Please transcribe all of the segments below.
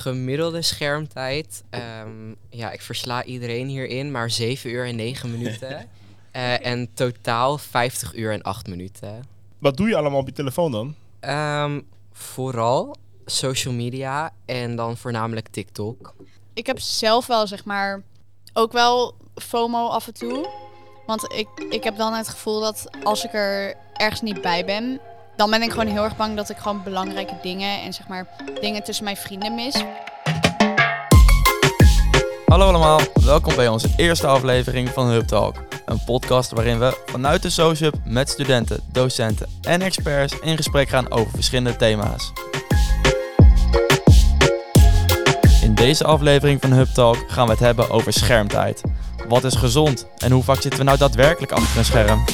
Gemiddelde schermtijd. ehm, ja, ik versla iedereen hierin, maar 7 uur en 9 minuten. Eh, en totaal 50 uur en 8 minuten. Wat doe je allemaal op je telefoon dan? Ehm, vooral social media en dan voornamelijk TikTok. Ik heb zelf wel, zeg maar, ook wel FOMO af en toe. Want ik, ik heb dan het gevoel dat als ik er ergens niet bij ben, dan ben ik gewoon heel erg bang dat ik gewoon belangrijke dingen en zeg maar dingen tussen mijn vrienden mis. Hallo allemaal, welkom bij onze eerste aflevering van Hub Talk. Een podcast waarin we vanuit de Sociup met studenten, docenten en experts in gesprek gaan over verschillende thema's. In deze aflevering van Hub Talk gaan we het hebben over schermtijd. Wat is gezond en hoe vaak zitten we nou daadwerkelijk achter een scherm?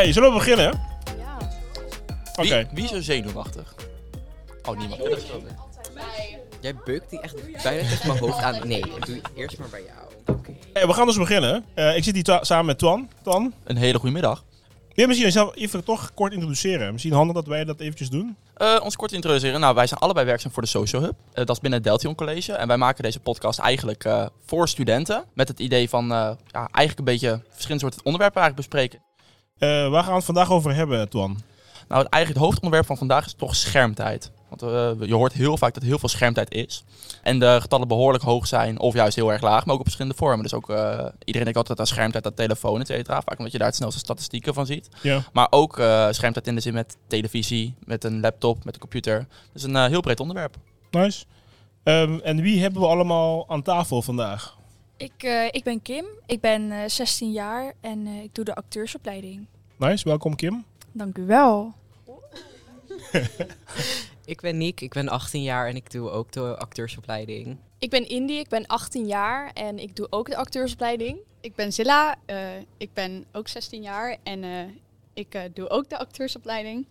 Hey, zullen we beginnen? Ja. Oké. Wie, wie is er zenuwachtig? Oh, niemand. Jij beukt die echt bijna tegen mijn hoofd aan. Nee, ik doe eerst maar bij jou. Oké. Hey, we gaan dus beginnen. Eh, ik zit hier samen met Twan. Twan, Een hele goede middag. wil je misschien jezelf even toch kort introduceren? Misschien handig dat wij dat eventjes doen. Eh, ons kort introduceren. Nou, wij zijn allebei werkzaam voor de Social Hub. Eh, dat is binnen het Deltion College. En wij maken deze podcast eigenlijk eh, voor studenten. Met het idee van eh, ja, eigenlijk een beetje verschillende soorten onderwerpen eigenlijk bespreken. Eh, waar gaan we het vandaag over hebben, Twan? Nou, eigenlijk het hoofdonderwerp van vandaag is toch schermtijd. Want eh, je hoort heel vaak dat heel veel schermtijd is. En de getallen behoorlijk hoog zijn, of juist heel erg laag, maar ook op verschillende vormen. Dus ook, eh, iedereen denkt altijd aan schermtijd, aan telefoon, et cetera. Vaak omdat je daar het snelste statistieken van ziet. Ja. Maar ook schermtijd in de zin met televisie, met een laptop, met een computer. Dus een heel breed onderwerp. Nice. Ehm, en wie hebben we allemaal aan tafel vandaag? Ik, eh, ik ben Kim, ik ben eh, 16 jaar en eh, ik doe de acteursopleiding. Nice, welkom Kim. Dank u wel. Ik ben Niek, ik ben 18 jaar en ik doe ook de acteursopleiding. Ik ben Indy, ik ben 18 jaar en ik doe ook de acteursopleiding. Ik ben Zilla, eh, ik ben ook 16 jaar en eh, ik eh, doe ook de acteursopleiding.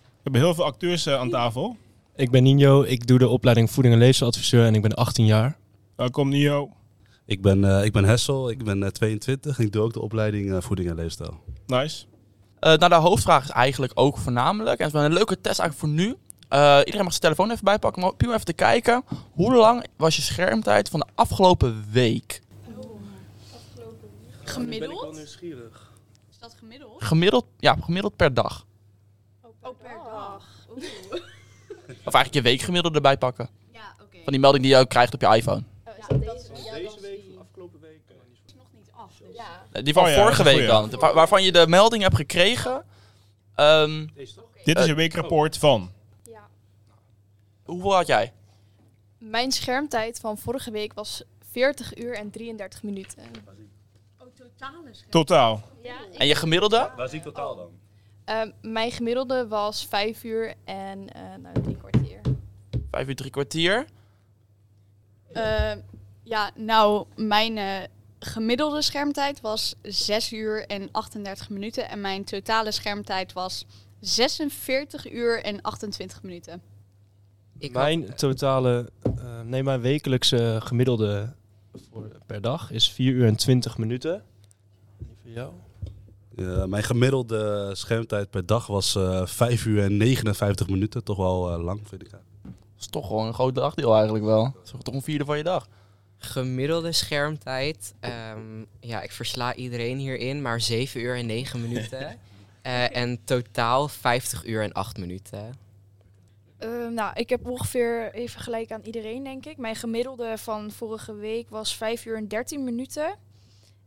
We hebben heel veel acteurs aan tafel. Ik ben Nino, ik doe de opleiding voeding en leefsteladviseur en ik ben 18 jaar. Welkom Nio. Ik ben, eh, ik ben Hessel, ik ben eh, 22 en ik doe ook de opleiding eh, voeding en leefstijl. Nice. Eh, nou, de hoofdvraag is eigenlijk ook voornamelijk, en het is wel een leuke test eigenlijk voor nu. Eh, iedereen mag zijn telefoon even bijpakken, maar puur even te kijken. Hoe lang was je schermtijd van de afgelopen week? Gemiddeld? nieuwsgierig. Is dat gemiddeld? Gemiddeld, ja, gemiddeld per dag. Oh, per dag. Of eigenlijk je weekgemiddelde erbij pakken. Ja, oké. Van die melding die je ook krijgt op je iPhone. Ja, dat is Deze Die van Oh ja, vorige week dan. Waar- waarvan je de melding hebt gekregen. Ehm, Deze toch? Dit is Eh, een weekrapport van. ja. hoeveel had jij? Mijn schermtijd van vorige week was 40 uur en 33 minuten. Oh, totale scherm. Totaal. Ja, En je gemiddelde? Waar zie ik totaal dan? Ehm, mijn gemiddelde was 5 uur en eh nou, drie kwartier. Vijf uur, drie kwartier. Eh, ja, nou, mijn eh, gemiddelde schermtijd was 6 uur en 38 minuten. En mijn totale schermtijd was 46 uur en 28 minuten. Ik mijn had- totale, eh, nee, mijn wekelijkse gemiddelde voor, per dag is 4 uur en 20 minuten. Die voor jou? Ja, mijn gemiddelde schermtijd per dag was eh 5 uur en 59 minuten. Toch wel eh, lang, vind ik. Dat is toch gewoon een groot dagdeel eigenlijk wel. Dat is toch een vierde van je dag. Gemiddelde schermtijd. ehm, ja, ik versla iedereen hierin, maar 7 uur en 9 minuten. Eh, en totaal 50 uur en 8 minuten. Eh, nou, ik heb ongeveer even gelijk aan iedereen, denk ik. Mijn gemiddelde van vorige week was 5 uur en 13 minuten.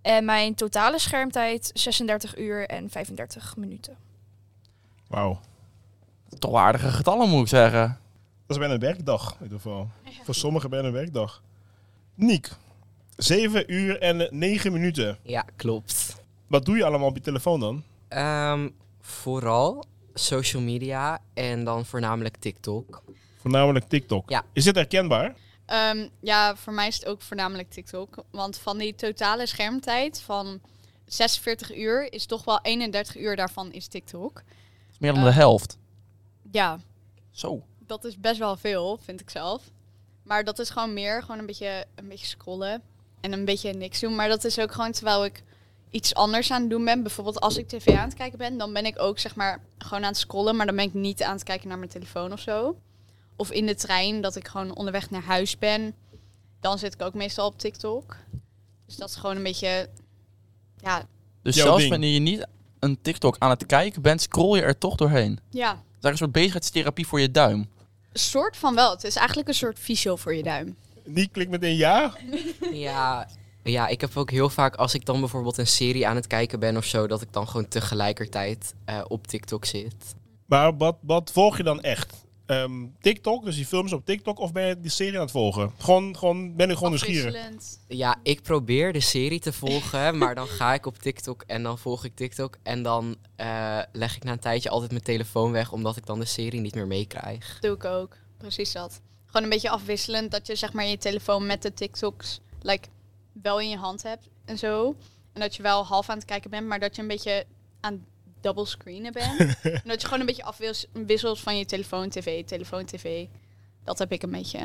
En mijn totale schermtijd 36 uur en 35 minuten. Wauw. Toch aardige getallen moet ik zeggen. Dat is bijna een werkdag in ieder geval. Voor sommigen bijna een werkdag. Niek. 7 uur en 9 minuten. Ja, klopt. Wat doe je allemaal op je telefoon dan? Ehm, vooral social media en dan voornamelijk TikTok. Voornamelijk TikTok. Ja. Is dit herkenbaar? Ehm, ja, voor mij is het ook voornamelijk TikTok. Want van die totale schermtijd van 46 uur is toch wel 31 uur daarvan is TikTok. Is meer dan de helft. Ja, Zo. dat is best wel veel, vind ik zelf. Maar dat is gewoon meer, gewoon een beetje, een beetje scrollen en een beetje niks doen. Maar dat is ook gewoon terwijl ik iets anders aan het doen ben. Bijvoorbeeld als ik tv aan het kijken ben, dan ben ik ook zeg maar gewoon aan het scrollen, maar dan ben ik niet aan het kijken naar mijn telefoon of zo. Of in de trein, dat ik gewoon onderweg naar huis ben. Dan zit ik ook meestal op TikTok. Dus dat is gewoon een beetje, ja, Dus Jouw zelfs ding. wanneer je niet een TikTok aan het kijken bent, scroll je er toch doorheen. ja, Het is eigenlijk een soort bezigheidstherapie voor je duim. Soort van wel. Het is eigenlijk een soort fysio voor je duim. Die klikt meteen ja. Ja, ja, ik heb ook heel vaak als ik dan bijvoorbeeld een serie aan het kijken ben of zo, dat ik dan gewoon tegelijkertijd eh, op TikTok zit. Maar wat, wat volg je dan echt? Ehm, TikTok, dus die films op TikTok, of ben je die serie aan het volgen? Gewoon, gewoon ben ik gewoon nieuwsgierig. Ja, ik probeer de serie te volgen, maar dan ga ik op TikTok en dan volg ik TikTok en dan eh, leg ik na een tijdje altijd mijn telefoon weg, omdat ik dan de serie niet meer meekrijg. Doe ik ook. Precies dat. Gewoon een beetje afwisselend. Dat je zeg maar je telefoon met de TikToks like, wel in je hand hebt en zo. En dat je wel half aan het kijken bent, maar dat je een beetje aan double screenen bent. en dat je gewoon een beetje afwisselt van je telefoon, tv, telefoon, tv. Dat heb ik een beetje.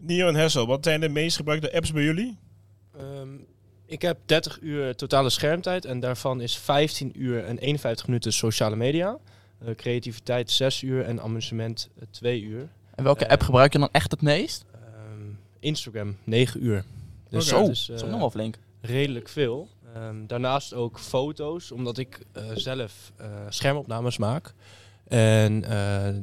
Nio en Hessel, wat zijn de meest gebruikte apps bij jullie? Ehm, ik heb 30 uur totale schermtijd en daarvan is 15 uur en 51 minuten sociale media. Eh, creativiteit 6 uur en amusement 2 uur. En welke Eh, app gebruik je dan echt het meest? Ehm, Instagram 9 uur. Dus. Zo, dat is, dat is eh, ook nog wel flink. redelijk veel. Ehm, daarnaast ook foto's, omdat ik eh, zelf eh, schermopnames maak. En eh,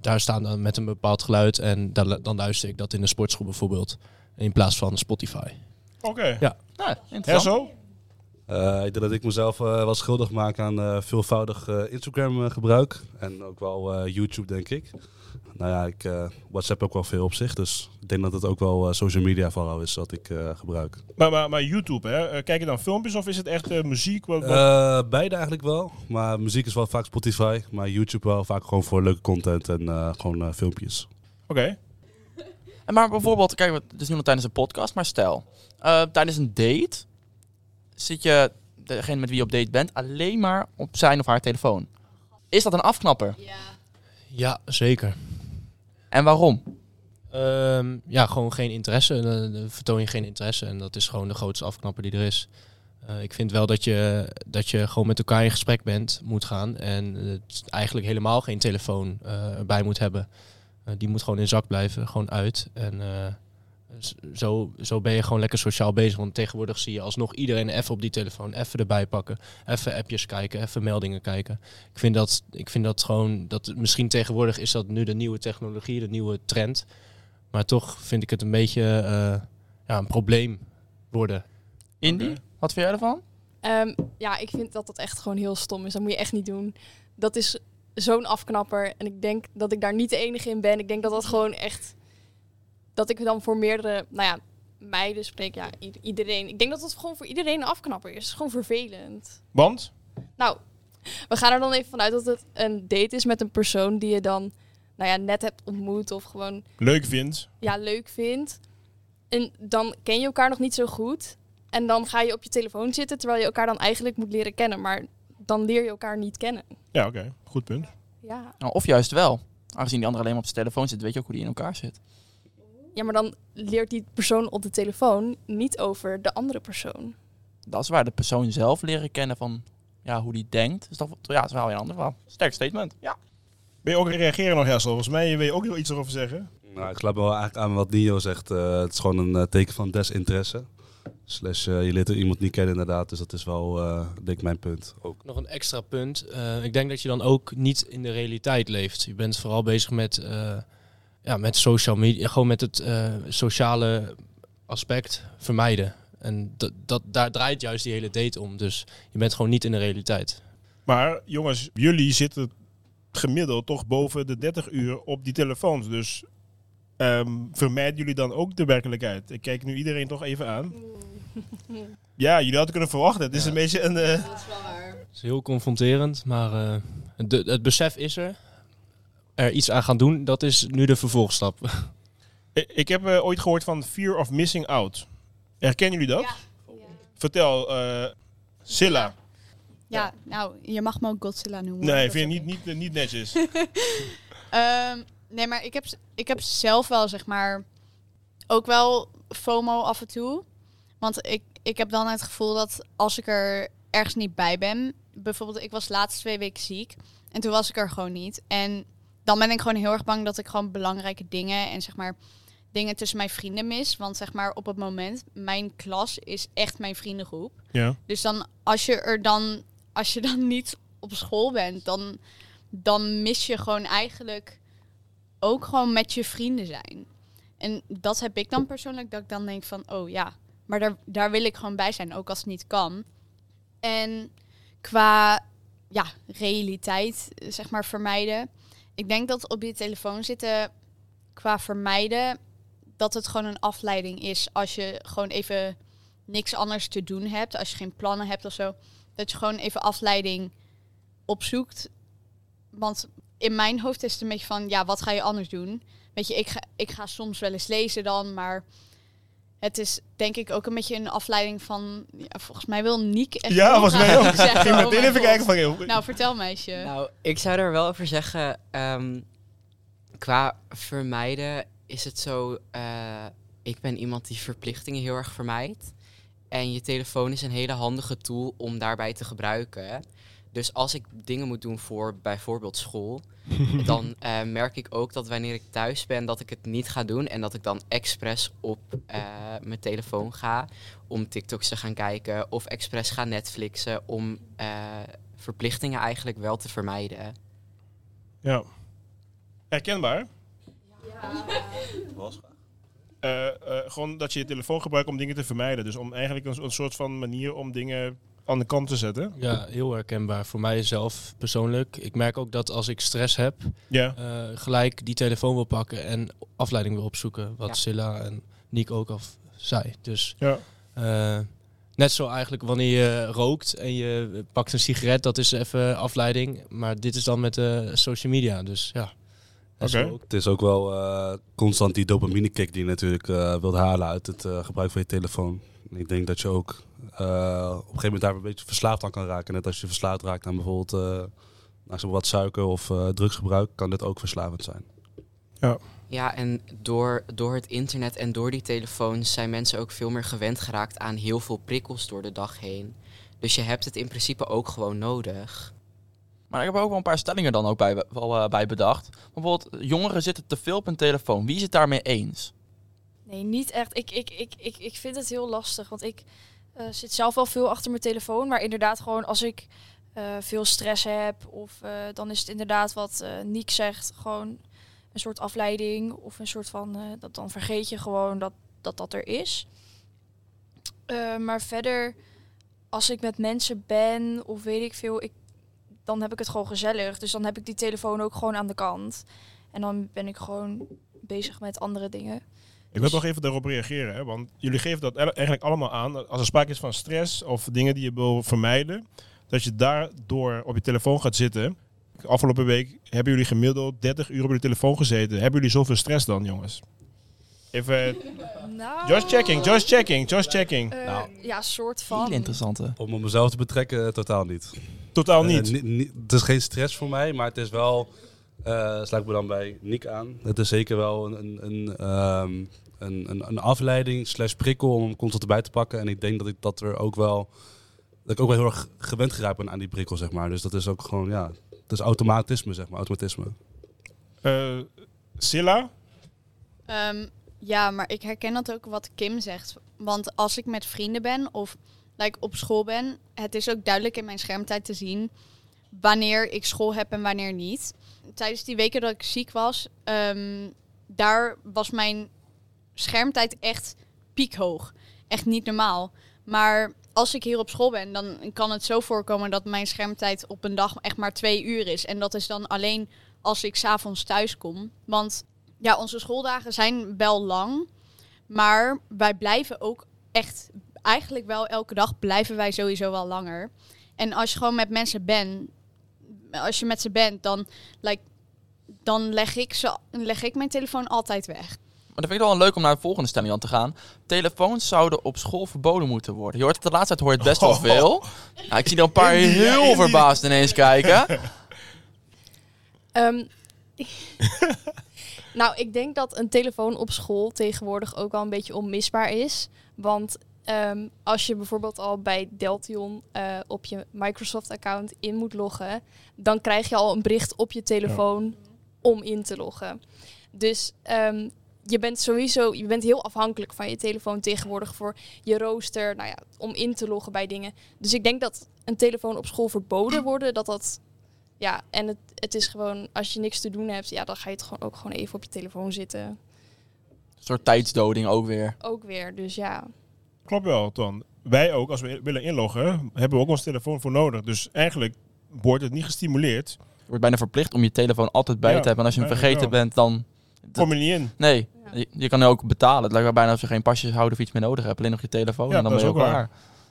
daar staan dan met een bepaald geluid en dan, dan luister ik dat in de sportschool bijvoorbeeld. In plaats van Spotify. Oké. Ja. Nou, interessant. Eh, ik denk dat ik mezelf eh, wel schuldig maak aan eh, veelvoudig eh, Instagram gebruik. En ook wel eh, YouTube, denk ik. Nou ja, ik eh, WhatsApp ook wel veel op zich. Dus ik denk dat het ook wel eh, social media vooral is wat ik eh, gebruik. Maar, maar, maar YouTube, hè? Kijk je dan filmpjes of is het echt eh, muziek? Wat, wat- Eh, beide eigenlijk wel. Maar muziek is wel vaak Spotify. Maar YouTube wel vaak gewoon voor leuke content en eh, gewoon filmpjes. Oké. En maar bijvoorbeeld, kijk, het is nu nog tijdens een podcast, maar stel, eh, tijdens een date zit je, degene met wie je op date bent, alleen maar op zijn of haar telefoon. Is dat een afknapper? Ja, zeker. En waarom? Ehm, ja, gewoon geen interesse. Dan dan vertoon je geen interesse. En dat is gewoon de grootste afknapper die er is. Eh, ik vind wel dat je, dat je gewoon met elkaar in gesprek bent, moet gaan. En het eigenlijk helemaal geen telefoon eh, erbij moet hebben. Eh, die moet gewoon in zak blijven, gewoon uit. En eh, zo, zo ben je gewoon lekker sociaal bezig. Want tegenwoordig zie je alsnog iedereen even op die telefoon, even erbij pakken. Even appjes kijken, even meldingen kijken. Ik vind dat, ik vind dat gewoon, dat misschien tegenwoordig is dat nu de nieuwe technologie, de nieuwe trend. Maar toch vind ik het een beetje eh, ja, een probleem worden. Indy, wat vind jij ervan? Ehm, ja, ik vind dat dat echt gewoon heel stom is. Dat moet je echt niet doen. Dat is zo'n afknapper. En ik denk dat ik daar niet de enige in ben. Ik denk dat dat gewoon echt... Dat ik dan voor meerdere, nou ja, meiden spreek. Ja, iedereen. Ik denk dat dat gewoon voor iedereen een afknapper is. Het is gewoon vervelend. Want? Nou, we gaan er dan even vanuit dat het een date is met een persoon die je dan, nou ja, net hebt ontmoet of gewoon Leuk vindt. ja, leuk vindt. En dan ken je elkaar nog niet zo goed. En dan ga je op je telefoon zitten terwijl je elkaar dan eigenlijk moet leren kennen. Maar dan leer je elkaar niet kennen. Ja, oké. Goed punt. Ja. Nou, of juist wel. Aangezien die ander alleen maar op zijn telefoon zit, weet je ook hoe die in elkaar zit. Ja, maar dan leert die persoon op de telefoon niet over de andere persoon. Dat is waar de persoon zelf leren kennen van ja, hoe die denkt. Dus dat, ja, dat is wel weer een ander verhaal. Sterk statement. Ja. Ben je ook reageren nog, Hessel? Volgens mij wil je ook wel iets erover zeggen. Nou, ik sluit me wel eigenlijk aan wat Nio zegt. Eh, het is gewoon een eh, teken van desinteresse. Slash, eh, je leert er iemand niet kennen inderdaad. Dus dat is wel, eh, denk ik, mijn punt ook. Nog een extra punt. Eh, ik denk dat je dan ook niet in de realiteit leeft. Je bent vooral bezig met, eh, ja, met social media, gewoon met het eh, sociale aspect vermijden. En dat, dat, daar draait juist die hele date om. Dus je bent gewoon niet in de realiteit. Maar jongens, jullie zitten gemiddeld toch boven de 30 uur op die telefoons. Dus ehm, vermijden jullie dan ook de werkelijkheid? Ik kijk nu iedereen toch even aan. Ja, jullie hadden kunnen verwachten. Het is Ja. een beetje een... eh, Het is heel confronterend, maar eh, de, het besef is er. Er iets aan gaan doen, dat is nu de vervolgstap. Ik- Ik heb eh, ooit gehoord van fear of missing out. Herkennen jullie dat? Vertel, eh Silla. Ja, nou, je mag me ook Godzilla noemen. Nee, vind je niet, niet, niet netjes. Ehm, nee, maar ik heb, ik heb zelf wel, zeg maar, ook wel FOMO af en toe. Want ik, ik heb dan het gevoel dat als ik er ergens niet bij ben, bijvoorbeeld ik was de laatste twee weken ziek en toen was ik er gewoon niet. En dan ben ik gewoon heel erg bang dat ik gewoon belangrijke dingen en zeg maar dingen tussen mijn vrienden mis. Want zeg maar op het moment, mijn klas is echt mijn vriendengroep. Ja. Dus dan als je er dan, als je dan niet op school bent, dan, dan mis je gewoon eigenlijk ook gewoon met je vrienden zijn. En dat heb ik dan persoonlijk, dat ik dan denk van, oh ja, maar daar, daar wil ik gewoon bij zijn, ook als het niet kan. En qua ja, realiteit, eh, zeg maar, vermijden. Ik denk dat op je telefoon zitten, qua vermijden, dat het gewoon een afleiding is als je gewoon even niks anders te doen hebt, als je geen plannen hebt of zo, dat je gewoon even afleiding opzoekt. Want in mijn hoofd is het een beetje van, ja, wat ga je anders doen? Weet je, ik ga, ik ga soms wel eens lezen dan, maar het is denk ik ook een beetje een afleiding van, ja, volgens mij wil Niek echt Ja, heel volgens mij ook. zeggen. Ging Oh meteen mijn even kijken van... joh, Nou, vertel meisje. Nou, ik zou er wel over zeggen, ehm, qua vermijden is het zo, eh, ik ben iemand die verplichtingen heel erg vermijdt. En je telefoon is een hele handige tool om daarbij te gebruiken. Dus als ik dingen moet doen voor bijvoorbeeld school, dan eh, merk ik ook dat wanneer ik thuis ben, dat ik het niet ga doen. En dat ik dan expres op eh, mijn telefoon ga om TikToks te gaan kijken. Of expres ga Netflixen om eh, verplichtingen eigenlijk wel te vermijden. Ja. Herkenbaar? Eh, eh, gewoon dat je je telefoon gebruikt om dingen te vermijden. Dus om eigenlijk een, een soort van manier om dingen aan de kant te zetten. Ja, heel herkenbaar. Voor mij zelf persoonlijk. Ik merk ook dat als ik stress heb, Ja. eh, gelijk die telefoon wil pakken en afleiding wil opzoeken. Wat Ja. Silla en Nick ook al zei. Dus Ja. eh, net zo eigenlijk wanneer je rookt en je pakt een sigaret, dat is even afleiding. Maar dit is dan met de social media. Dus ja. ook. Het is ook wel eh, constant die dopamine kick die je natuurlijk eh, wilt halen uit het eh, gebruik van je telefoon. Ik denk dat je ook eh, op een gegeven moment daar een beetje verslaafd aan kan raken. Net als je verslaafd raakt aan bijvoorbeeld maar wat suiker of eh, drugsgebruik, kan dit ook verslavend zijn. Ja, en door, door het internet en door die telefoons zijn mensen ook veel meer gewend geraakt aan heel veel prikkels door de dag heen. Dus je hebt het in principe ook gewoon nodig. Maar ik heb ook wel een paar stellingen dan ook bij, wel, bij bedacht. Bijvoorbeeld, jongeren zitten te veel op hun telefoon. Wie is het daarmee eens? Nee, niet echt. Ik, ik, ik, ik, ik vind het heel lastig, want ik eh, zit zelf wel veel achter mijn telefoon. Maar inderdaad, gewoon als ik eh, veel stress heb, of eh, dan is het inderdaad wat Niek zegt, gewoon een soort afleiding of een soort van, dat dan vergeet je gewoon dat dat, dat er is. Maar verder, als ik met mensen ben of weet ik veel, ik, dan heb ik het gewoon gezellig. Dus dan heb ik die telefoon ook gewoon aan de kant. En dan ben ik gewoon bezig met andere dingen. Ik wil nog even daarop reageren, hè, want jullie geven dat eigenlijk allemaal aan. Als er sprake is van stress of dingen die je wil vermijden, dat je daardoor op je telefoon gaat zitten. Afgelopen week hebben jullie gemiddeld 30 uur op je telefoon gezeten. Hebben jullie zoveel stress dan, jongens? Even, Nou, just checking, just checking, just checking. eh, Nou. ja, soort van. Heel interessante. Om op mezelf te betrekken, eh, totaal niet. Totaal Eh, niet. ni- ni- het is geen stress voor mij, maar het is wel, sluit ik me dan bij Nick aan. Het is zeker wel een, een, een, ehm, een, een, een afleiding slash prikkel om hem constant erbij te pakken. En ik denk dat ik dat er ook wel, dat ik ook wel heel erg gewend geraakt ben aan die prikkel, zeg maar. Dus dat is ook gewoon, ja, het is automatisme, zeg maar, automatisme. Eh, Silla? Ehm, ja, maar ik herken dat ook wat Kim zegt. Want als ik met vrienden ben of like, op school ben, het is ook duidelijk in mijn schermtijd te zien wanneer ik school heb en wanneer niet. Tijdens die weken dat ik ziek was, ehm, daar was mijn schermtijd echt piekhoog. Echt niet normaal. Maar als ik hier op school ben, dan kan het zo voorkomen dat mijn schermtijd op een dag echt maar twee uur is. En dat is dan alleen als ik s'avonds thuis kom. Want ja, onze schooldagen zijn wel lang. Maar wij blijven ook echt, eigenlijk wel elke dag blijven wij sowieso wel langer. En als je gewoon met mensen bent, als je met ze bent, dan, like, dan leg, ik ze, leg ik mijn telefoon altijd weg. Maar dat vind ik wel leuk om naar de volgende stelling aan te gaan. Telefoons zouden op school verboden moeten worden. Je hoort het de laatste tijd hoor je het best wel veel. Nou, ik zie er een paar heel verbaasd ineens kijken. Ehm, nou, ik denk dat een telefoon op school tegenwoordig ook wel een beetje onmisbaar is. Want ehm, als je bijvoorbeeld al bij Deltion eh, op je Microsoft-account in moet loggen, dan krijg je al een bericht op je telefoon om in te loggen. Dus ehm, je bent sowieso, je bent heel afhankelijk van je telefoon tegenwoordig voor je rooster, nou ja, om in te loggen bij dingen. Dus ik denk dat een telefoon op school verboden worden, dat dat, ja, en het, het is gewoon, als je niks te doen hebt, ja, dan ga je het gewoon ook gewoon even op je telefoon zitten. Een soort tijdsdoding ook weer. Ook weer, dus ja. Klopt wel, Ton. Wij ook, als we willen inloggen, hebben we ook ons telefoon voor nodig. Dus eigenlijk wordt het niet gestimuleerd. Je wordt bijna verplicht om je telefoon altijd bij Ja, te hebben. En als je hem vergeten wel. bent, dan... Kom je niet in. Nee, Ja. je, je kan ook betalen. Het lijkt wel bijna alsof je geen pasjes houden of iets meer nodig hebt. Alleen nog je telefoon Ja, en dan ben is je ook klaar. waar.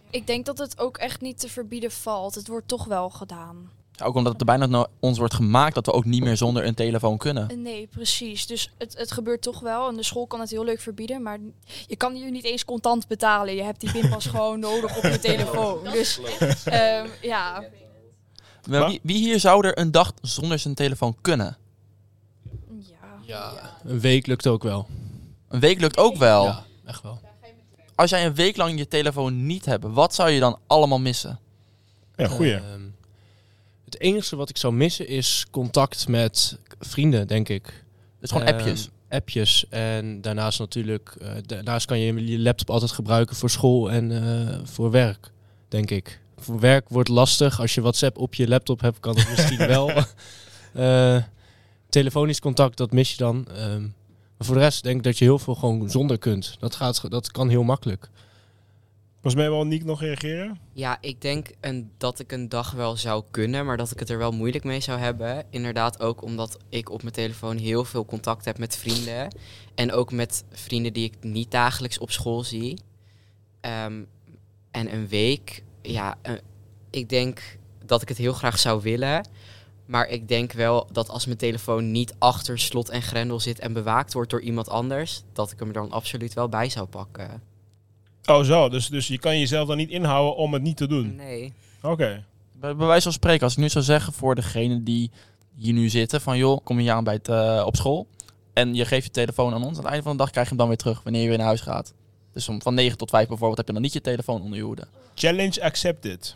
Ik denk dat het ook echt niet te verbieden valt. Het wordt toch wel gedaan. Ook omdat het er bijna naar ons wordt gemaakt dat we ook niet meer zonder een telefoon kunnen. Eh, Nee, precies. Dus het, het gebeurt toch wel. En de school kan het heel leuk verbieden. Maar je kan hier niet eens contant betalen. Je hebt die pinpas gewoon nodig op je telefoon. Dus ehm, ja. Wie, wie hier zou er een dag zonder zijn telefoon kunnen? ja. Ja, een week lukt ook wel. Een week lukt ook wel. Ja, echt wel. Als jij een week lang je telefoon niet hebt, wat zou je dan allemaal missen? Ja, goeie. Ehm, het enige wat ik zou missen is contact met vrienden, denk ik. Dus gewoon Ehm, appjes. appjes. En daarnaast natuurlijk, eh, daarnaast kan je je laptop altijd gebruiken voor school en eh, voor werk, denk ik. Voor werk wordt lastig. Als je WhatsApp op je laptop hebt, kan het misschien wel. Eh, telefonisch contact, dat mis je dan. Ehm, maar voor de rest denk ik dat je heel veel gewoon zonder kunt. Dat, gaat, dat kan heel makkelijk. Volgens mij wil Niek nog reageren. Ja, ik denk dat ik een dag wel zou kunnen, maar dat ik het er wel moeilijk mee zou hebben. Inderdaad ook omdat ik op mijn telefoon heel veel contact heb met vrienden. En ook met vrienden die ik niet dagelijks op school zie. Ehm, en een week, ja, eh, ik denk dat ik het heel graag zou willen. Maar ik denk wel dat als mijn telefoon niet achter slot en grendel zit en bewaakt wordt door iemand anders, dat ik hem er dan absoluut wel bij zou pakken. Oh zo, dus, dus je kan jezelf dan niet inhouden om het niet te doen. Nee. Oké. Bij, bij wijze van spreken, als ik nu zou zeggen voor degene die hier nu zitten, van joh, kom je aan bij het, eh, op school en je geeft je telefoon aan ons, aan het einde van de dag krijg je hem dan weer terug wanneer je weer naar huis gaat. Dus om, van 9 tot 5 bijvoorbeeld heb je dan niet je telefoon onder je hoede. Challenge accepted.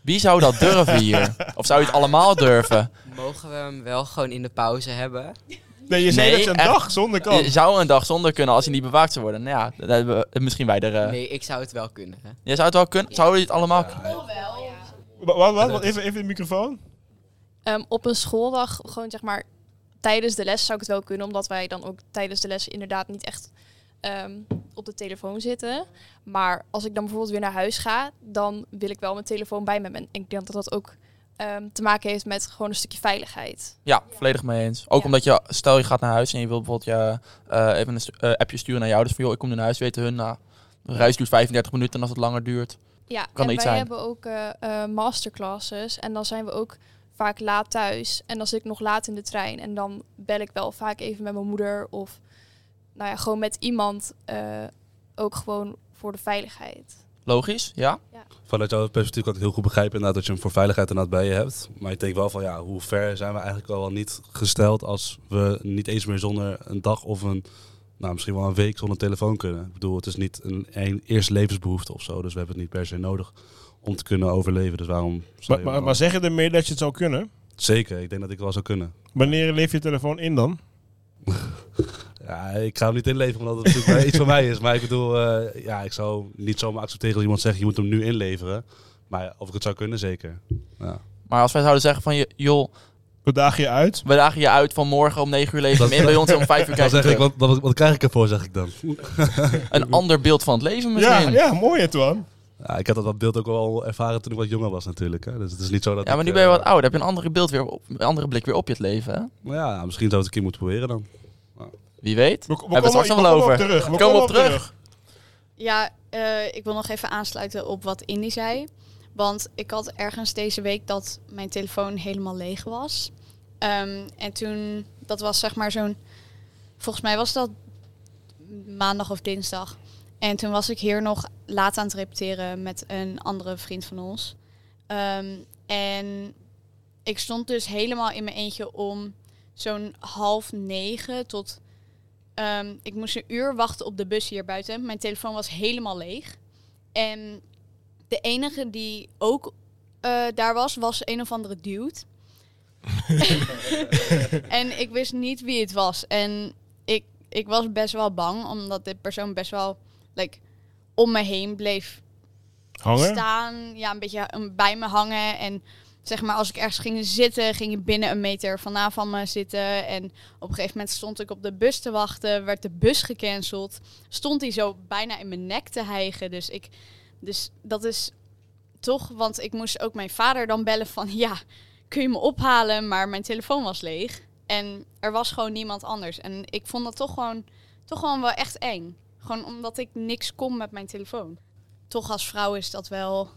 Wie zou dat durven hier? Of zou je het allemaal durven? Mogen we hem wel gewoon in de pauze hebben? Nee, je zei Nee, dat je een echt. dag zonder kan. Je zou een dag zonder kunnen als hij niet bewaakt zou worden. Nou ja, dat hebben we misschien wij er... eh Nee, ik zou het wel kunnen. Hè? Jij zou het wel kunnen? Zouden jullie het allemaal Wat, wat, wat? Wat? Even, even de microfoon. Ehm, op een schooldag, gewoon zeg maar tijdens de les zou ik het wel kunnen, omdat wij dan ook tijdens de les inderdaad niet echt ehm, op de telefoon zitten. Maar als ik dan bijvoorbeeld weer naar huis ga, dan wil ik wel mijn telefoon bij me hebben. En ik denk dat dat ook ehm, te maken heeft met gewoon een stukje veiligheid. Ja, volledig mee eens. Ook Ja. omdat je, stel je gaat naar huis en je wilt bijvoorbeeld je, eh, even een stu- eh, appje sturen naar jou. Dus van joh, ik kom nu naar huis, weten hun, nou, de reis duurt 35 minuten en als het langer duurt. Ja, Kan en wij zijn. hebben ook eh, masterclasses en dan zijn we ook vaak laat thuis. En dan zit ik nog laat in de trein en dan bel ik wel vaak even met mijn moeder of nou ja, gewoon met iemand. ook gewoon voor de veiligheid. Logisch, ja? Vanuit jouw perspectief kan ik heel goed begrijpen inderdaad dat je hem voor veiligheid inderdaad bij je hebt. Maar ik denk wel van ja, hoe ver zijn we eigenlijk al wel niet gesteld als we niet eens meer zonder een dag of een, nou misschien wel een week zonder telefoon kunnen. Ik bedoel, het is niet een, een eerste levensbehoefte of zo, dus we hebben het niet per se nodig om te kunnen overleven. Dus waarom zou Maar, je maar, maar zeg je ermee dat je het zou kunnen? Zeker, ik denk dat ik wel zou kunnen. Wanneer leef je telefoon in dan? Ja, ik ga hem niet inleveren omdat het natuurlijk wel iets van mij is. Maar ik bedoel, eh, ja, ik zou niet zomaar accepteren als iemand zegt je moet hem nu inleveren. Maar of ik het zou kunnen, zeker. Ja. Maar als wij zouden zeggen van je, joh, We dagen je uit. we dagen je uit van morgen om 9 uur leven meer bij ons om 5 uur Dan krijg je zeg ik, wat, wat, wat krijg ik ervoor, zeg ik dan? Een ander beeld van het leven Ja, misschien. Ja, ja, mooi Antoine. Ja, ik heb dat beeld ook wel ervaren toen ik wat jonger was natuurlijk. Hè. Dus het is niet zo dat maar ik, nu ben je eh, wat ouder. heb je een andere beeld weer op, een andere blik weer op je het leven. Hè? Maar ja, misschien zou het een keer moeten proberen dan. Wie weet. We, we Hebben we straks nog we wel komen over. op terug. We Komen komen op terug. Ja, eh, ik wil nog even aansluiten op wat Indy zei. Want ik had ergens deze week dat mijn telefoon helemaal leeg was. Ehm, en toen, dat was zeg maar zo'n, volgens mij was dat maandag of dinsdag. En toen was ik hier nog laat aan het repeteren met een andere vriend van ons. Ehm, en ik stond dus helemaal in mijn eentje om zo'n half negen tot Ehm, ik moest een uur wachten op de bus hier buiten. Mijn telefoon was helemaal leeg. En de enige die ook eh, daar was, was een of andere dude. en ik wist niet wie het was. En ik, ik was best wel bang, omdat dit persoon best wel like, om me heen bleef Hangen? staan. Ja, een beetje eh, bij me hangen. En zeg maar, als ik ergens ging zitten, ging hij binnen een meter vandaan van me zitten. En op een gegeven moment stond ik op de bus te wachten, werd de bus gecanceld. Stond hij zo bijna in mijn nek te hijgen. Dus, ik, dus dat is toch, want ik moest ook mijn vader dan bellen van ja, kun je me ophalen? Maar mijn telefoon was leeg. En er was gewoon niemand anders. En ik vond dat toch gewoon, toch gewoon wel echt eng. Gewoon omdat ik niks kon met mijn telefoon. Toch als vrouw is dat wel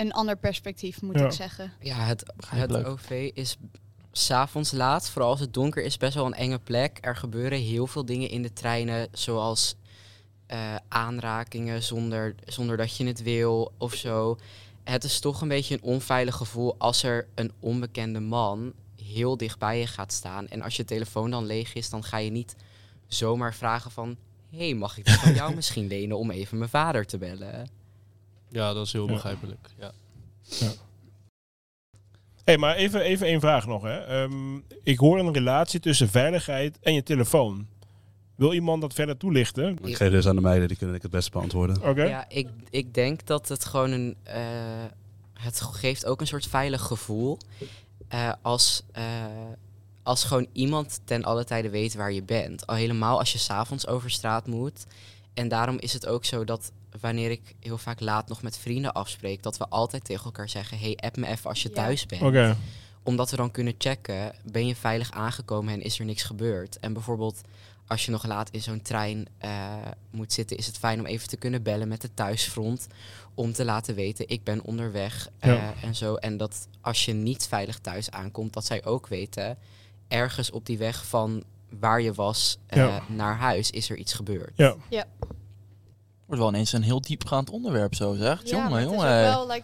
een ander perspectief, moet Ja. ik zeggen. Ja, het, het. OV is s'avonds laat, vooral als het donker is, best wel een enge plek. Er gebeuren heel veel dingen in de treinen, zoals eh, aanrakingen zonder, zonder dat je het wil of zo. Het is toch een beetje een onveilig gevoel als er een onbekende man heel dicht bij je gaat staan. En als je telefoon dan leeg is, dan ga je niet zomaar vragen van... Hé, hey, mag ik die van jou misschien lenen om even mijn vader te bellen? Ja, dat is heel Ja. begrijpelijk. Ja. hey, maar even, even één vraag nog. Hè. Ehm, ik hoor een relatie tussen veiligheid en je telefoon. Wil iemand dat verder toelichten? Ik geef dus aan de meiden, die kunnen ik het best beantwoorden. Oké. Ja, ik, ik denk dat het gewoon een. eh, het geeft ook een soort veilig gevoel. eh, als, eh, als gewoon iemand ten alle tijde weet waar je bent. Al helemaal als je s'avonds over straat moet. En daarom is het ook zo dat wanneer ik heel vaak laat nog met vrienden afspreek, dat we altijd tegen elkaar zeggen: hey, app me even als je Ja. thuis bent Oké. omdat we dan kunnen checken, ben je veilig aangekomen en is er niks gebeurd. En bijvoorbeeld als je nog laat in zo'n trein eh, moet zitten, is het fijn om even te kunnen bellen met de thuisfront. Om te laten weten, ik ben onderweg eh, Ja. en zo. En dat als je niet veilig thuis aankomt, dat zij ook weten, ergens op die weg van waar je was eh, Ja. naar huis, is er iets gebeurd. Ja. Wordt wel ineens een heel diepgaand onderwerp zo zeg. Ja, jongen, het is jongen. ook wel, like,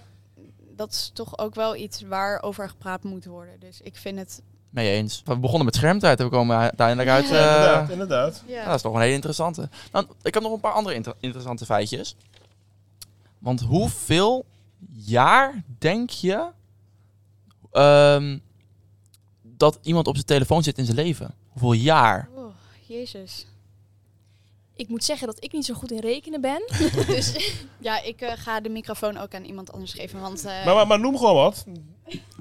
dat is toch ook wel iets waar over gepraat moet worden. Dus ik vind het... Mee eens. We begonnen met schermtijd en we komen uiteindelijk uit... Ja, eh, inderdaad, inderdaad. Ja. Ja, dat is toch een hele interessante. Nou, ik heb nog een paar andere inter- interessante feitjes. Want hoeveel jaar denk je ehm, dat iemand op zijn telefoon zit in zijn leven? Hoeveel jaar? Oh, jezus. Ik moet zeggen dat ik niet zo goed in rekenen ben. dus Ja, ik eh, ga de microfoon ook aan iemand anders geven, want... eh, Maar, maar, maar noem gewoon wat.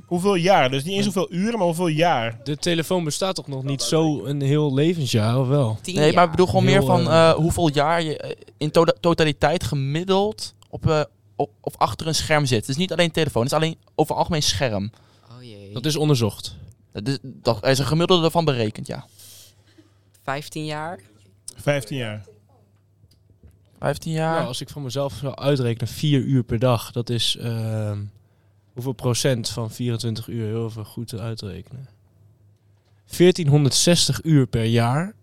Hoeveel jaar? Dus niet eens hoeveel uren, maar hoeveel jaar? De telefoon bestaat toch nog niet zo een heel levensjaar, of wel? Tien Nee, maar ik bedoel gewoon Heel, meer van eh, hoeveel jaar je in to- totaliteit gemiddeld op, eh, op, of achter een scherm zit. Dus niet alleen telefoon, het is alleen over algemeen scherm. Oh jee. Dat is onderzocht. Dat is, dat er is een gemiddelde van berekend, ja. 15 jaar? 15 jaar. 15 Ja. jaar. als ik van mezelf zou uitrekenen, 4 uur per dag. Dat is ehm, hoeveel procent van 24 uur? Heel even goed te uitrekenen. 1460 uur per jaar.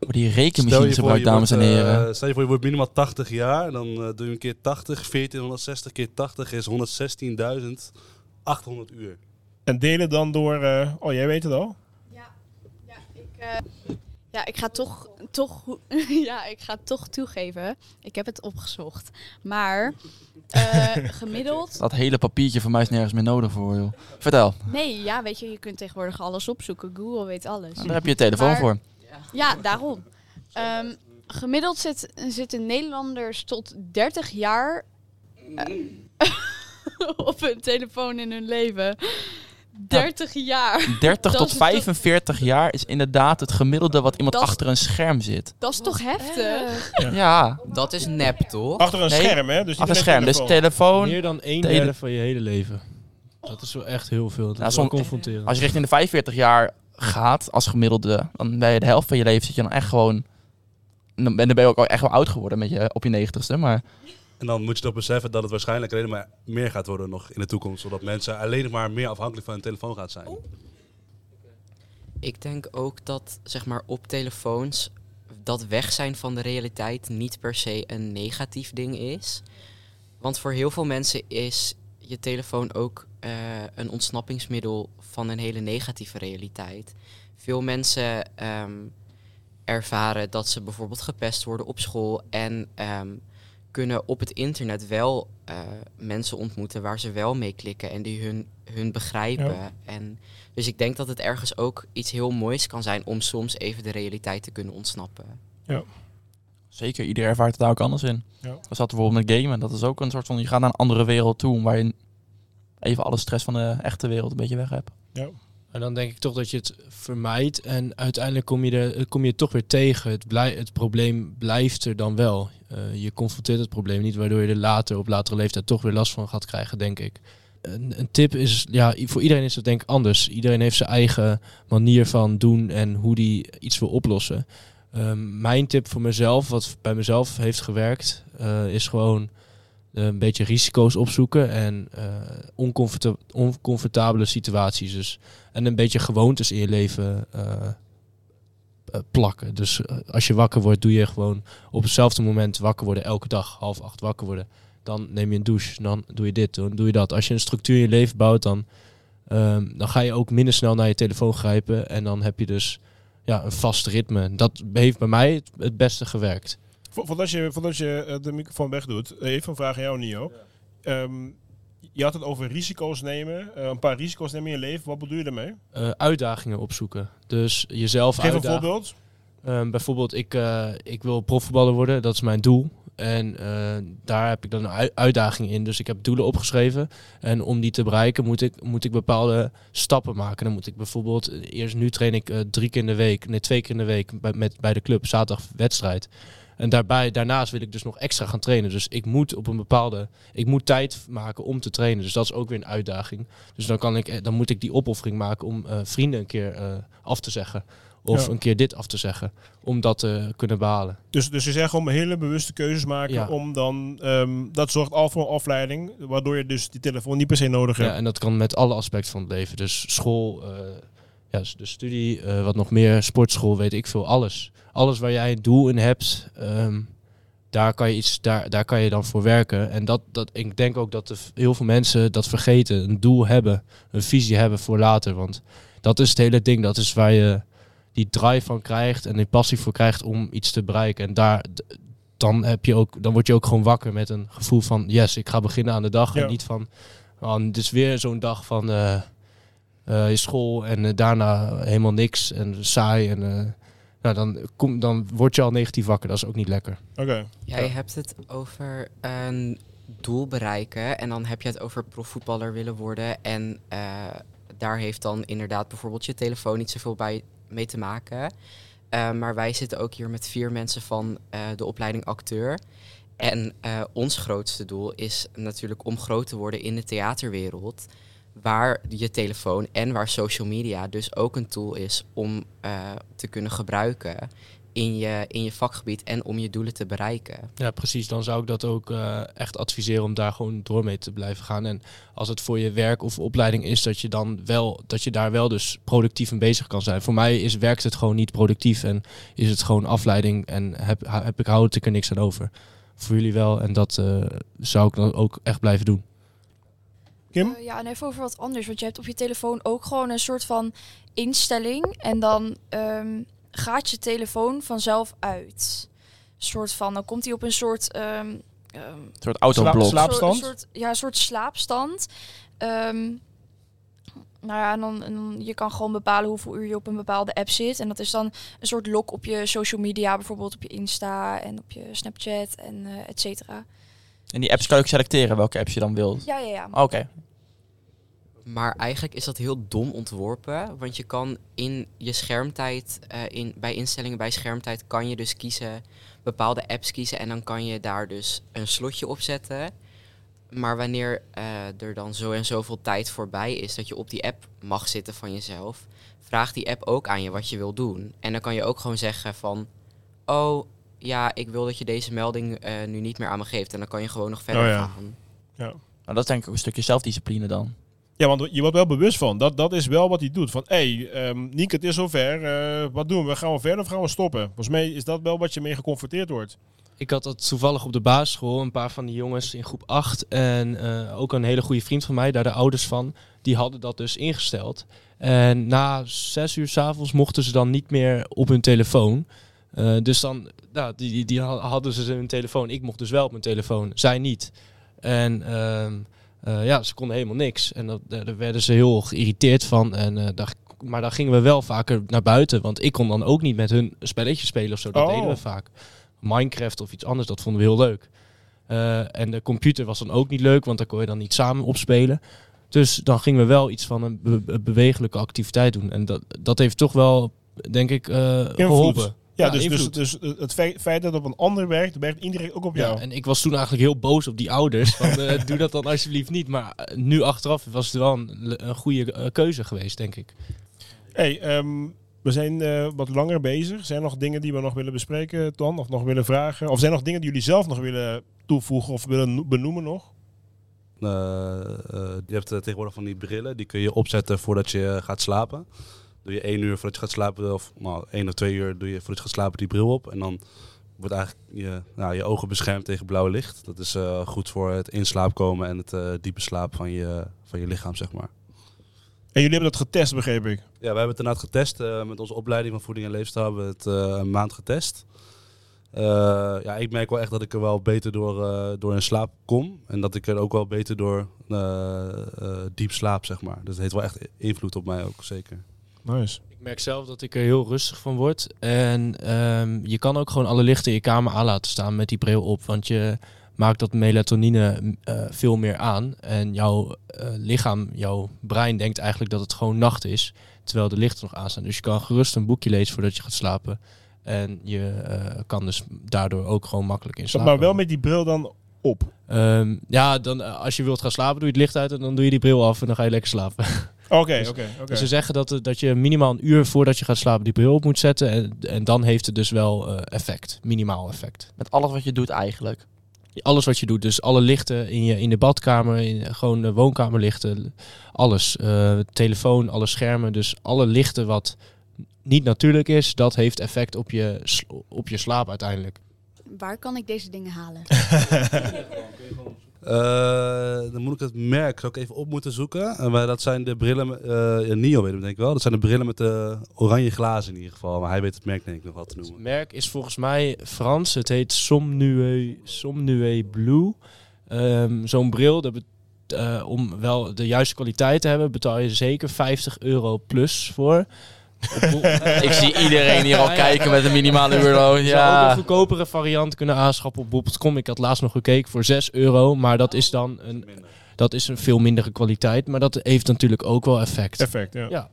Voor die voor, gebruikt, dames en wordt, eh, heren. stel je voor, je wordt minimaal 80 jaar. Dan eh, doe je een keer 80. 1460 keer 80 is 116.800 uur. En delen dan door... eh, oh, jij weet het al? Ja, ik, eh, ja, ik ga toch, toch, ja, ik ga toch toegeven. Ik heb het opgezocht. Maar eh, gemiddeld. Dat hele papiertje voor mij is nergens meer nodig voor, joh. Vertel. Nee, ja, weet je, je kunt tegenwoordig alles opzoeken. Google weet alles. Nou, daar heb je je telefoon Maar- voor. Ja, daarom. Ehm, gemiddeld zit, zitten Nederlanders tot 30 jaar eh, op hun telefoon in hun leven. 30 jaar. 30 Dat tot is 45 jaar is inderdaad het gemiddelde wat iemand Dat achter een scherm zit. Dat is toch heftig? Ja, Dat is nep, toch? Achter een Nee, scherm, hè? Dus achter een scherm. Dus telefoon. Meer dan een derde van je hele leven. Dat is wel echt heel veel. Dat Ja, is wel confronterend. Als je richting de 45 jaar gaat als gemiddelde, dan ben je de helft van je leven zit je dan echt gewoon. Dan ben dan ben je ook al echt wel oud geworden met je, op je negentigste. Maar En dan moet je toch beseffen dat het waarschijnlijk alleen maar meer gaat worden nog in de toekomst. Zodat mensen alleen maar meer afhankelijk van hun telefoon gaan zijn. Ik denk ook dat zeg maar op telefoons dat weg zijn van de realiteit niet per se een negatief ding is. Want voor heel veel mensen is je telefoon ook eh, een ontsnappingsmiddel van een hele negatieve realiteit. Veel mensen ehm, ervaren dat ze bijvoorbeeld gepest worden op school en ehm, kunnen op het internet wel eh, mensen ontmoeten waar ze wel mee klikken en die hun, hun begrijpen. Ja. En, dus ik denk dat het ergens ook iets heel moois kan zijn om soms even de realiteit te kunnen ontsnappen. Zeker, iedereen ervaart het daar ook anders in. Ja. We zaten bijvoorbeeld met gamen. Dat is ook een soort van, je gaat naar een andere wereld toe waar je even alle stress van de echte wereld een beetje weg hebt. En dan denk ik toch dat je het vermijdt. En uiteindelijk kom je, er, kom je toch weer tegen. Het, blij, het probleem blijft er dan wel. Eh, je confronteert het probleem niet, waardoor je er later op latere leeftijd toch weer last van gaat krijgen, denk ik. Een, een tip is, ja, voor iedereen is het denk ik anders. Iedereen heeft zijn eigen manier van doen en hoe die iets wil oplossen. Ehm, mijn tip voor mezelf, wat bij mezelf heeft gewerkt, eh, is gewoon eh, een beetje risico's opzoeken en eh, oncomforta- oncomfortabele situaties. Dus en een beetje gewoontes in je leven eh, eh, plakken. Dus als je wakker wordt, doe je gewoon op hetzelfde moment wakker worden, elke dag, half acht wakker worden. Dan neem je een douche, dan doe je dit, dan doe je dat. Als je een structuur in je leven bouwt, dan, ehm, dan ga je ook minder snel naar je telefoon grijpen. En dan heb je dus ja, een vast ritme. Dat heeft bij mij het beste gewerkt. Vo- Voordat je, voordat je eh, de microfoon wegdoet, eh, even een vraag aan jou, Nio. Ehm, je had het over risico's nemen, eh, een paar risico's nemen in je leven. Wat bedoel je daarmee? Eh, uitdagingen opzoeken. Dus jezelf Geef een voorbeeld. Ehm, bijvoorbeeld, ik, eh, ik wil profvoetballer worden, dat is mijn doel. En eh, daar heb ik dan een ui- uitdaging in. Dus ik heb doelen opgeschreven. En om die te bereiken moet ik, moet ik bepaalde stappen maken. Dan moet ik bijvoorbeeld, eerst nu train ik drie keer in de week, nee twee keer in de week bij, met, bij de club, zaterdag wedstrijd. En daarbij, daarnaast wil ik dus nog extra gaan trainen. Dus ik moet op een bepaalde, ik moet tijd maken om te trainen. Dus dat is ook weer een uitdaging. Dus dan, kan ik, eh, dan moet ik die opoffering maken om eh, vrienden een keer eh, af te zeggen. Of Ja. een keer dit af te zeggen. Om dat te kunnen behalen. Dus, dus je zegt om hele bewuste keuzes maken Ja. om dan, ehm, dat zorgt al voor een afleiding, waardoor je dus die telefoon niet per se nodig hebt. Ja, en dat kan met alle aspecten van het leven. Dus school, ja, dus de studie, eh, wat nog meer, sportschool, weet ik veel, alles. Alles waar jij een doel in hebt, ehm, daar, kan je iets, daar, daar kan je dan voor werken. En dat, dat, ik denk ook dat heel veel mensen dat vergeten. Een doel hebben, een visie hebben voor later. Want dat is het hele ding. Dat is waar je die drive van krijgt en die passie voor krijgt om iets te bereiken. En daar, dan, heb je ook, dan word je ook gewoon wakker met een gevoel van, yes, ik ga beginnen aan de dag. Ja. En niet van, oh, het is weer zo'n dag van eh, je school en eh, daarna helemaal niks en saai. En eh, nou, dan, kom, dan word je al negatief wakker. Dat is ook niet lekker. Oké. Jij Ja. hebt het over een doel bereiken en dan heb je het over profvoetballer willen worden. En eh, daar heeft dan inderdaad bijvoorbeeld je telefoon niet zoveel bij mee te maken. Eh, maar wij zitten ook hier met vier mensen van eh, de opleiding acteur. En eh, ons grootste doel is natuurlijk om groot te worden in de theaterwereld. Waar je telefoon en waar social media dus ook een tool is om eh, te kunnen gebruiken in je, in je vakgebied en om je doelen te bereiken. Ja, precies. Dan zou ik dat ook eh, echt adviseren om daar gewoon door mee te blijven gaan. En als het voor je werk of opleiding is, dat je dan wel, dat je daar wel dus productief in bezig kan zijn. Voor mij is, werkt het gewoon niet productief en is het gewoon afleiding en heb, heb ik, houd ik er niks aan over. Voor jullie wel en dat eh, zou ik dan ook echt blijven doen. Kim? Eh, ja, en even over wat anders. Want je hebt op je telefoon ook gewoon een soort van instelling. En dan ehm, gaat je telefoon vanzelf uit. soort van, dan komt hij op een soort... ehm, ehm, Een soort autoblok. Slaapstand? Een soort, ja, een soort slaapstand. Ehm, nou ja, en dan, en dan je kan gewoon bepalen hoeveel uur je op een bepaalde app zit. En dat is dan een soort lock op je social media, bijvoorbeeld op je Insta en op je Snapchat en eh et cetera. En die apps kan je ook selecteren welke apps je dan wilt. Ja, ja, ja. Oké. Maar eigenlijk is dat heel dom ontworpen. Want je kan in je schermtijd, eh, in, bij instellingen bij schermtijd, kan je dus kiezen, bepaalde apps kiezen. En dan kan je daar dus een slotje op zetten. Maar wanneer eh, er dan zo en zoveel tijd voorbij is dat je op die app mag zitten van jezelf, vraagt die app ook aan je wat je wil doen. En dan kan je ook gewoon zeggen van, oh ja, ik wil dat je deze melding eh, nu niet meer aan me geeft. En dan kan je gewoon nog verder Oh ja. gaan. Ja. Nou, dat is denk ik ook een stukje zelfdiscipline dan. Ja, want je wordt wel bewust van. Dat, dat is wel wat hij doet. Van, hé, hey, ehm, Niek, het is zover. eh, wat doen we? Gaan we verder of gaan we stoppen? Volgens mij is dat wel wat je mee geconfronteerd wordt. Ik had dat toevallig op de basisschool, een paar van die jongens in groep 8 en eh, ook een hele goede vriend van mij, daar de ouders van, die hadden dat dus ingesteld. En na zes uur s'avonds mochten ze dan niet meer op hun telefoon. Eh, dus dan, die, die, die ha- hadden ze hun telefoon. Ik mocht dus wel op mijn telefoon, zij niet. En eh, ja, ze konden helemaal niks. En dat, daar daar werden ze heel geïrriteerd van. En, eh, daar, maar dan gingen we wel vaker naar buiten. Want ik kon dan ook niet met hun een spelletje spelen of zo. Dat Oh. deden we vaak. Minecraft of iets anders, dat vonden we heel leuk. Eh, en de computer was dan ook niet leuk, want daar kon je dan niet samen op spelen. Dus dan gingen we wel iets van een be- be- bewegelijke activiteit doen. En dat, dat heeft toch wel, denk ik, eh, geholpen. Ja, dus, dus, dus het feit, dat het op een ander werkt, werkt indirect ook op jou. Ja, en ik was toen eigenlijk heel boos op die ouders. Van, eh, doe dat dan alsjeblieft niet. Maar eh, nu achteraf was het wel een, een goede eh, keuze geweest, denk ik. Hey, ehm, we zijn eh, wat langer bezig. Zijn er nog dingen die we nog willen bespreken, Ton? Of nog willen vragen? Of zijn er nog dingen die jullie zelf nog willen toevoegen of willen no- benoemen nog? Je hebt tegenwoordig van die brillen, die kun je opzetten voordat je gaat slapen. Doe je één uur voordat je gaat slapen, of nou, één of twee uur doe je voordat je gaat slapen die bril op. En dan wordt eigenlijk je, nou, je ogen beschermd tegen blauw licht. Dat is eh, goed voor het in slaap komen en het eh, diepe slaap van je, van je lichaam, zeg maar. En jullie hebben dat getest, begreep ik. Ja, wij hebben het inderdaad getest. eh, met onze opleiding van voeding en leefstijl hebben we het een maand getest. Ja, ik merk wel echt dat ik er wel beter door, door in slaap kom. En dat ik er ook wel beter door diep slaap, zeg maar. Dus het heeft wel echt invloed op mij ook, zeker. Nice. Ik merk zelf dat ik er heel rustig van word. En ehm, je kan ook gewoon alle lichten in je kamer aan laten staan met die bril op. Want je maakt dat melatonine eh, veel meer aan. En jouw eh, lichaam, jouw brein denkt eigenlijk dat het gewoon nacht is. Terwijl de lichten nog aanstaan. Dus je kan gerust een boekje lezen voordat je gaat slapen. En je eh, kan dus daardoor ook gewoon makkelijk in slaap Maar wel met die bril dan op. Ehm, ja, dan, als je wilt gaan slapen, doe je het licht uit en dan doe je die bril af en dan ga je lekker slapen. Oké, Dus- oké, oké. Dus ze zeggen dat, het- dat je minimaal een uur voordat je gaat slapen die bril op moet zetten. En, en dan heeft het dus wel eh, effect, minimaal effect. Met alles wat je doet eigenlijk. Alles wat je doet, dus alle lichten in, je, in de badkamer, in, gewoon de woonkamerlichten, alles. eh, telefoon, alle schermen, dus alle lichten wat niet natuurlijk is, dat heeft effect op je, op je slaap uiteindelijk. Waar kan ik deze dingen halen? Eh, dan moet ik het merk ik even op moeten zoeken. En maar dat zijn de brillen, eh ja, Nio weet hem denk ik wel. Dat zijn de brillen met de oranje glazen in ieder geval. Maar hij weet het merk denk ik nog wel te Het noemen. merk is volgens mij Frans. Het heet Somnue, Somnue Blue. Ehm, Zo'n bril, dat eh, om wel de juiste kwaliteit te hebben, betaal je zeker 50 euro plus voor. Ik zie iedereen hier al Ja, ja. kijken met een minimale euro. Je zou ook een Ja. goedkopere variant kunnen aanschaffen op bol.com. Ik had laatst nog gekeken voor 6 euro, maar dat is dan een, dat is een veel mindere kwaliteit. Maar dat heeft natuurlijk ook wel effect. Effect, ja. Ja.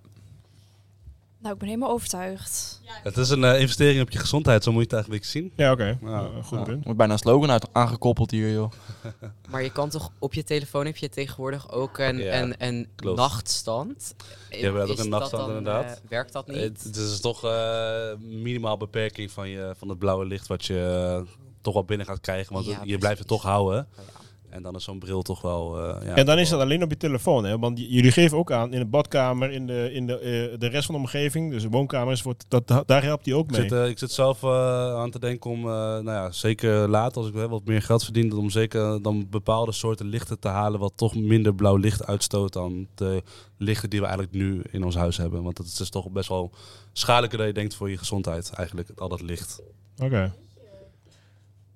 Nou, ik ben helemaal overtuigd. Het is een eh, investering op je gezondheid, zo moet je het eigenlijk zien. Ja, oké. Ja. Eh, goed punt. er wordt bijna een slogan uit aangekoppeld hier, joh. Maar je kan toch op je telefoon heb je tegenwoordig ook een, Ja, een, een nachtstand. Ja, we hebben ook een nachtstand, dan, inderdaad. eh, werkt dat niet? Het, het is toch eh, minimaal beperking van, je, van het blauwe licht wat je toch wel binnen gaat krijgen. Want Ja, je precies. blijft het toch houden. Oh ja. En dan is zo'n bril toch wel... eh, ja, En dan is dat alleen op je telefoon, hè? Want jullie geven ook aan in de badkamer, in de, in de, eh, de rest van de omgeving, dus de woonkamers, wordt, dat, da- daar helpt hij ook Ik mee. zit, eh, ik zit zelf eh, aan te denken om, nou ja, zeker later als ik wel wat meer geld verdien, om zeker dan bepaalde soorten lichten te halen wat toch minder blauw licht uitstoot dan de lichten die we eigenlijk nu in ons huis hebben. Want het is toch best wel schadelijker dan je denkt voor je gezondheid eigenlijk, al dat licht. Oké.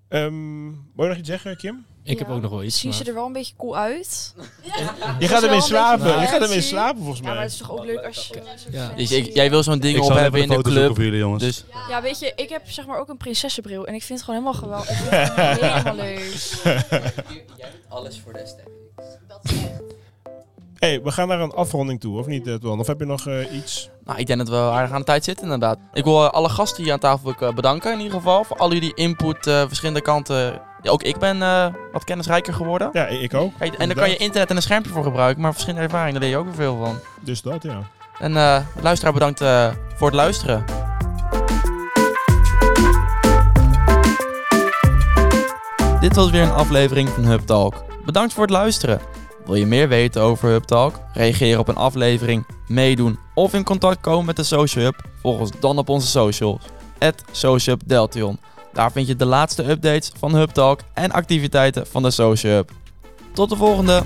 Ehm, wil je nog iets zeggen, Kim? Ik heb ook nog wel iets. Zien maar- ze er wel een beetje cool uit? Je gaat wel ermee slapen. Je gaat ermee slapen, volgens Ja, maar mij. het is toch ook leuk als je... Ja. Dus ik, jij wil zo'n ding ik op hebben in de club. voor jullie jongens. Dus Ja, weet je, ik heb zeg maar ook een prinsessenbril en ik vind het gewoon helemaal geweldig. Ik vind het gewoon helemaal leuk. Jij doet alles voor de aesthetics. Dat is echt. hey, we gaan naar een afronding toe, of niet, eh, Twan? Of heb je nog eh, iets? nou, ik denk dat we aardig aan de tijd zitten inderdaad. Ik wil eh, alle gasten hier aan tafel ook, eh, bedanken in ieder geval. Voor al jullie input, eh, verschillende kanten. Ja, ook ik ben eh, wat kennisrijker geworden. Ja, ik ook. En daar kan je internet en een schermpje voor gebruiken. Maar verschillende ervaringen, daar leer je ook weer veel van. Dus dat, ja. En eh luisteraar bedankt eh, voor het luisteren. Dit was weer een aflevering van Hub Talk. Bedankt voor het luisteren. Wil je meer weten over Hub Talk? Reageren op een aflevering, meedoen of in contact komen met de Social Hub? Volg ons dan op onze socials. Social Hub Deltion. Daar vind je de laatste updates van HubTalk en activiteiten van de Social Hub. Tot de volgende!